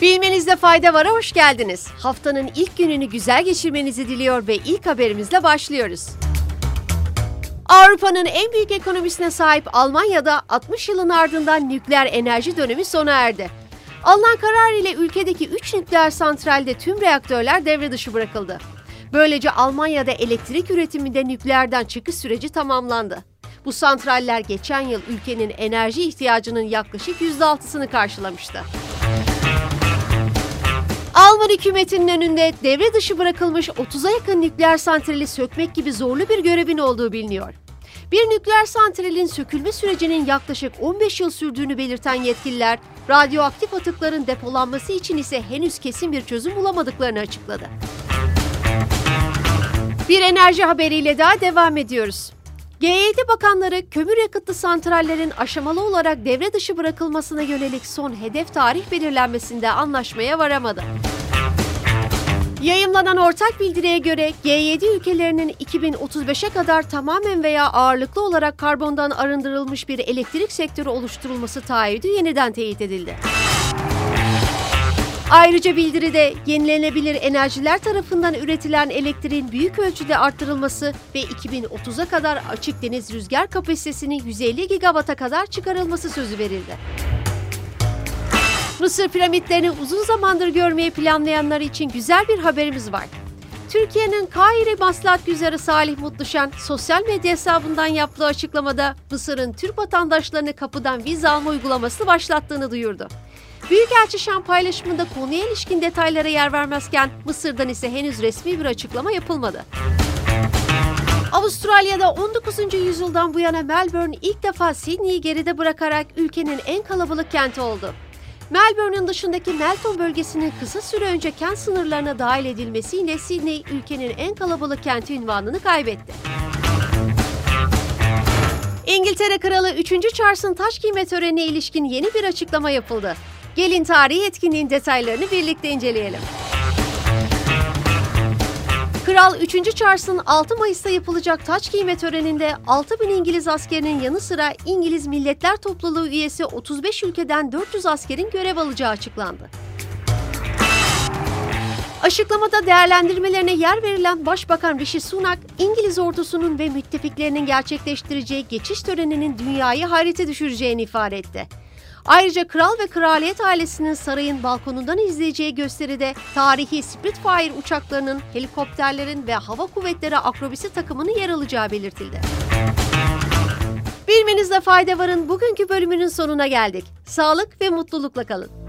Bilmenizde fayda var, hoş geldiniz. Haftanın ilk gününü güzel geçirmenizi diliyor ve ilk haberimizle başlıyoruz. Avrupa'nın en büyük ekonomisine sahip Almanya'da 60 yılın ardından nükleer enerji dönemi sona erdi. Alınan karar ile ülkedeki 3 nükleer santralde tüm reaktörler devre dışı bırakıldı. Böylece Almanya'da elektrik üretiminde nükleerden çıkış süreci tamamlandı. Bu santraller geçen yıl ülkenin enerji ihtiyacının yaklaşık %6'sını karşılamıştı. Alman hükümetinin önünde devre dışı bırakılmış 30'a yakın nükleer santrali sökmek gibi zorlu bir görevin olduğu biliniyor. Bir nükleer santralin sökülme sürecinin yaklaşık 15 yıl sürdüğünü belirten yetkililer, radyoaktif atıkların depolanması için ise henüz kesin bir çözüm bulamadıklarını açıkladı. Bir enerji haberiyle daha devam ediyoruz. G7 bakanları kömür yakıtlı santrallerin aşamalı olarak devre dışı bırakılmasına yönelik son hedef tarih belirlenmesinde anlaşmaya varamadı. Yayımlanan ortak bildiriye göre G7 ülkelerinin 2035'e kadar tamamen veya ağırlıklı olarak karbondan arındırılmış bir elektrik sektörü oluşturulması taahhüdü yeniden teyit edildi. Ayrıca bildiride yenilenebilir enerjiler tarafından üretilen elektriğin büyük ölçüde arttırılması ve 2030'a kadar açık deniz rüzgar kapasitesinin 150 gigawata kadar çıkarılması sözü verildi. Mısır piramitlerini uzun zamandır görmeyi planlayanlar için güzel bir haberimiz var. Türkiye'nin Kahire Maslahat Güzarı Salih Mutluşan sosyal medya hesabından yaptığı açıklamada Mısır'ın Türk vatandaşlarını kapıdan vize alma uygulamasını başlattığını duyurdu. Büyükelçi Şam paylaşımında konuya ilişkin detaylara yer vermezken Mısır'dan ise henüz resmi bir açıklama yapılmadı. Avustralya'da 19. yüzyıldan bu yana Melbourne ilk defa Sydney'i geride bırakarak ülkenin en kalabalık kenti oldu. Melbourne'ün dışındaki Melton bölgesinin kısa süre önce kent sınırlarına dahil edilmesiyle Sydney ülkenin en kalabalık kenti ünvanını kaybetti. İngiltere Kralı 3. Charles'ın taş giyme törenine ilişkin yeni bir açıklama yapıldı. Gelin tarihi etkinliğin detaylarını birlikte inceleyelim. Kral 3. Charles'ın 6 Mayıs'ta yapılacak taç giyme töreninde 6 bin İngiliz askerinin yanı sıra İngiliz Milletler Topluluğu üyesi 35 ülkeden 400 askerin görev alacağı açıklandı. Açıklamada değerlendirmelerine yer verilen Başbakan Rishi Sunak, İngiliz ordusunun ve müttefiklerinin gerçekleştireceği geçiş töreninin dünyayı hayrete düşüreceğini ifade etti. Ayrıca kral ve kraliyet ailesinin sarayın balkonundan izleyeceği gösteride tarihi Spitfire uçaklarının, helikopterlerin ve hava kuvvetleri akrobisi takımının yer alacağı belirtildi. Bilmenizde fayda varın bugünkü bölümünün sonuna geldik. Sağlık ve mutlulukla kalın.